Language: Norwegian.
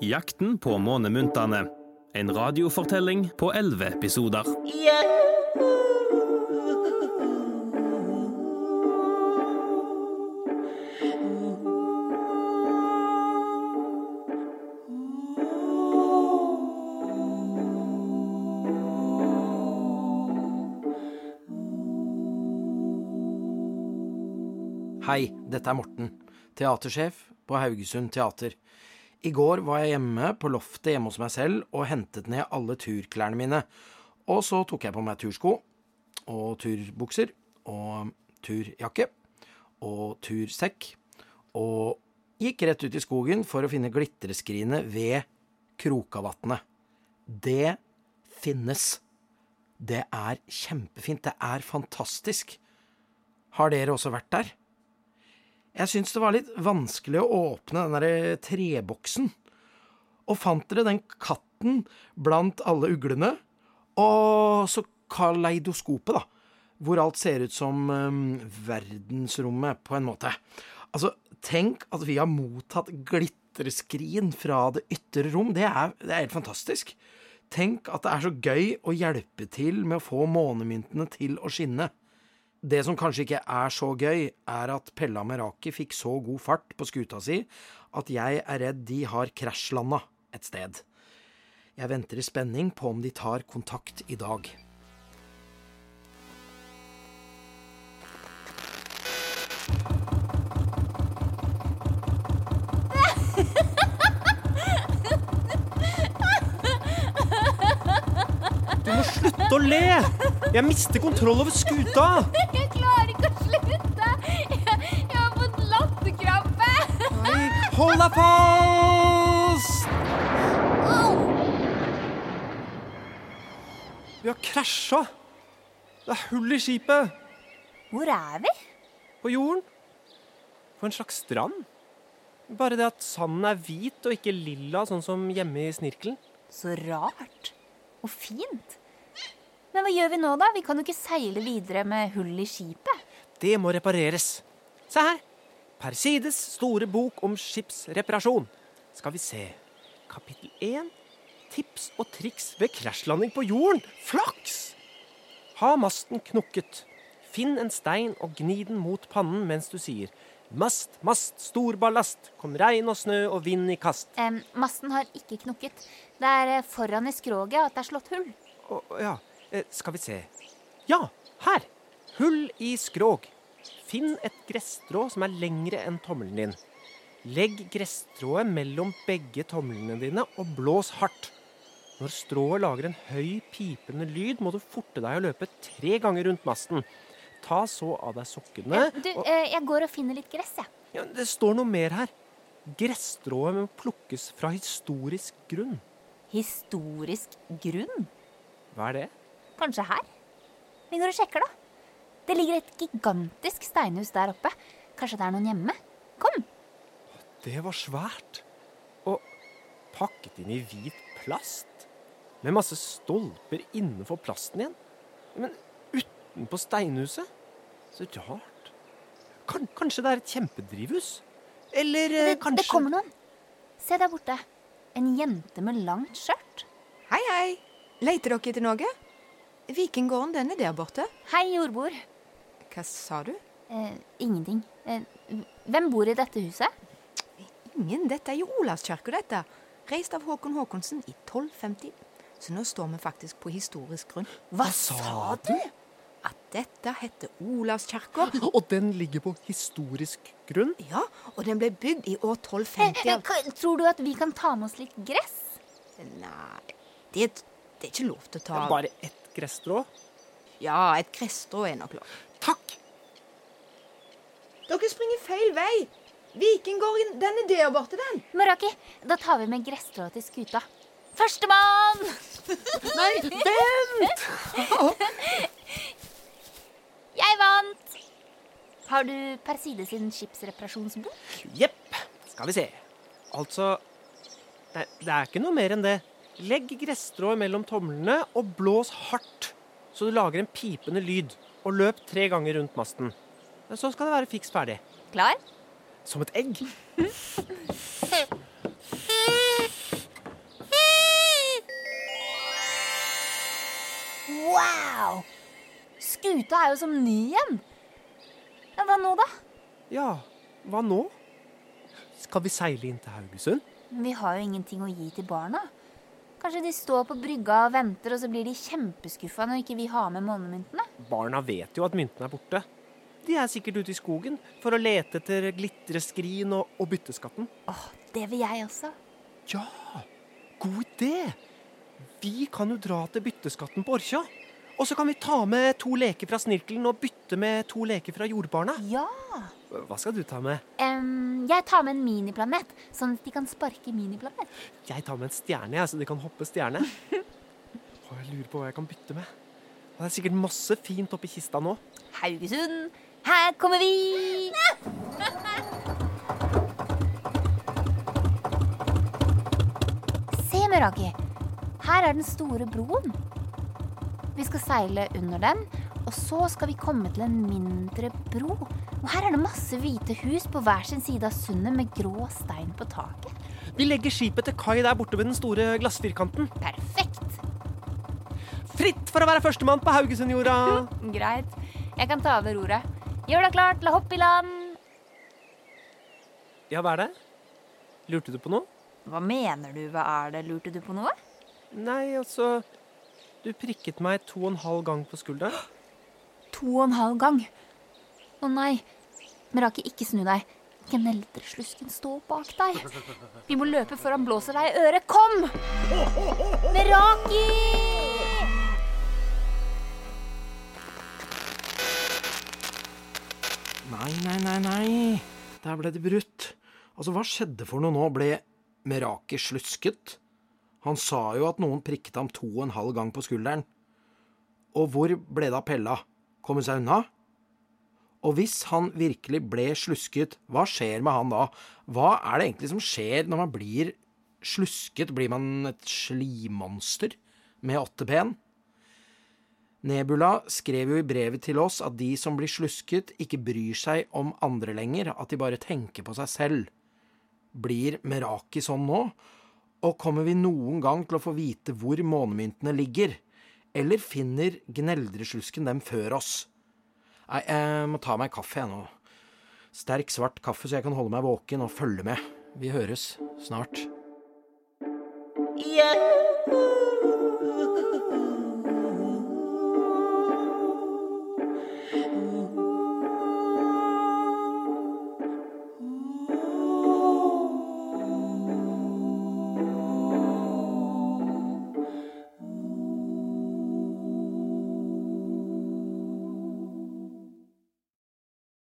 Jakten på månemyntene. En radiofortelling på elleve episoder. Hei, dette er Morten, teatersjef på Haugesund Teater. I går var jeg hjemme på loftet hjemme hos meg selv og hentet ned alle turklærne mine. Og så tok jeg på meg tursko og turbukser og turjakke og tursekk og gikk rett ut i skogen for å finne glitreskrinet ved Krokavatnet. Det finnes. Det er kjempefint. Det er fantastisk. Har dere også vært der? Jeg syntes det var litt vanskelig å åpne den derre treboksen. Og fant dere den katten blant alle uglene? Og så kaleidoskopet, da. Hvor alt ser ut som um, verdensrommet, på en måte. Altså, tenk at vi har mottatt glitreskrin fra det ytre rom. Det er, det er helt fantastisk. Tenk at det er så gøy å hjelpe til med å få månemyntene til å skinne. Det som kanskje ikke er så gøy, er at Pella Meraki fikk så god fart på skuta si at jeg er redd de har krasjlanda et sted. Jeg venter i spenning på om de tar kontakt i dag. Du må slutte å le! Jeg mister kontroll over skuta! Hold deg fast! Vi har krasja. Det er hull i skipet. Hvor er vi? På jorden. På en slags strand. Bare det at sanden er hvit og ikke lilla, sånn som hjemme i snirkelen. Så rart. Og fint. Men hva gjør vi nå, da? Vi kan jo ikke seile videre med hull i skipet. Det må repareres. Se her. Persides store bok om skipsreparasjon. Skal vi se. Kapittel 1. Tips og triks ved krasjlanding på jorden. Flaks! Ha masten knukket. Finn en stein og gni den mot pannen mens du sier Mast, mast, stor ballast. Kom regn og snø og vind i kast. Um, masten har ikke knukket. Det er eh, foran i skroget at det er slått hull. Å, ja, eh, skal vi se. Ja, her. Hull i skrog. Finn et gresstrå som er lengre enn tommelen din. Legg gresstrået mellom begge tomlene dine og blås hardt. Når strået lager en høy, pipende lyd, må du forte deg å løpe tre ganger rundt masten. Ta så av deg sokkene ja, Du, og eh, jeg går og finner litt gress, jeg. ja, Det står noe mer her. Gresstrået må plukkes fra historisk grunn. Historisk grunn? Hva er det? Kanskje her? Vi går og sjekker, da. Det ligger et gigantisk steinhus der oppe. Kanskje det er noen hjemme? Kom! Det var svært. Og pakket inn i hvit plast. Med masse stolper innenfor plasten igjen. Men utenpå steinhuset? Så rart. Kan, kanskje det er et kjempedrivhus? Eller eh, Det, kanskje det kommer noen. Se der borte. En jente med langt skjørt. Hei, hei. Leter dere etter noe? Vikinggården, den er der borte. Hei, jordbord. Hva sa du? Eh, ingenting. Eh, hvem bor i dette huset? Ingen. Dette er jo Olavskirka, dette. Reist av Håkon Håkonsen i 1250. Så nå står vi faktisk på historisk grunn. Hva sa du? At dette heter Olavskirka. Og den ligger på historisk grunn? Ja, og den ble bygd i år Eh, 1250 eh, tror du at vi kan ta med oss litt gress? Nei, det, det er ikke lov til å ta Bare ett gresstrå? Ja, et gresstrå er nok lov. Dere springer feil vei. Vikinggården, den er der borte, den. Maraki, da tar vi med gresstrå til skuta. Førstemann! Nei, vent! Jeg vant! Har du Perside sin skipsreparasjonsbok? Jepp. Skal vi se. Altså Nei, det er ikke noe mer enn det. Legg gresstrået mellom tomlene og blås hardt, så du lager en pipende lyd. Og løp tre ganger rundt masten. Men så skal det være fiks ferdig. Klar? Som et egg. wow! Skuta er jo som ny igjen. Ja, hva nå, da? Ja, hva nå? Skal vi seile inn til Haugesund? Men vi har jo ingenting å gi til barna. Kanskje de står på brygga og venter, og så blir de kjempeskuffa når ikke vi har med månemyntene? Barna vet jo at myntene er borte. De er sikkert ute i skogen for å lete etter glitreskrin og, og bytteskatten. Åh, det vil jeg også. Ja, god idé! Vi kan jo dra til bytteskatten på Orkja. Og så kan vi ta med to leker fra Snirkelen og bytte med to leker fra jordbarna. Ja. Hva skal du ta med? Um, jeg tar med en miniplanet, sånn at de kan sparke miniplanet. Jeg tar med en stjerne, jeg, så de kan hoppe stjerne. og jeg lurer på hva jeg kan bytte med. Det er sikkert masse fint oppi kista nå. Haugesund, her kommer vi! Se, Meraki. Her er den store broen. Vi skal seile under den, og så skal vi komme til en mindre bro. Og her er det masse hvite hus på hver sin side av sundet med grå stein på taket. Vi legger skipet til kai der borte ved den store glassfirkanten. Perfekt. Fritt for å være førstemann på Haugesundjorda! Greit. Jeg kan ta over roret. Gjør deg klar til å hoppe i land. Ja, hva er det? Lurte du på noe? Hva mener du? Hva er det? Lurte du på noe? Nei, altså Du prikket meg to og en halv gang på skulderen. To og en halv gang. Å nei. Meraki, ikke snu deg. Gneldreslusken står bak deg. Vi må løpe før han blåser deg i øret. Kom! Meraki! Nei, nei, nei, nei. Der ble det brutt. Altså, hva skjedde for noe nå? Ble Meraki slusket? Han sa jo at noen prikket ham to og en halv gang på skulderen. Og hvor ble det av Pella? Kom hun seg unna? Og hvis han virkelig ble slusket, hva skjer med han da? Hva er det egentlig som skjer når man blir slusket? Blir man et slimmonster med åtte ben? Nebula skrev jo i brevet til oss at de som blir slusket, ikke bryr seg om andre lenger, at de bare tenker på seg selv. Blir Meraki sånn nå? Og kommer vi noen gang til å få vite hvor månemyntene ligger? Eller finner gneldreslusken dem før oss? Nei, jeg må ta meg kaffe, jeg nå. Sterk, svart kaffe, så jeg kan holde meg våken og følge med. Vi høres snart.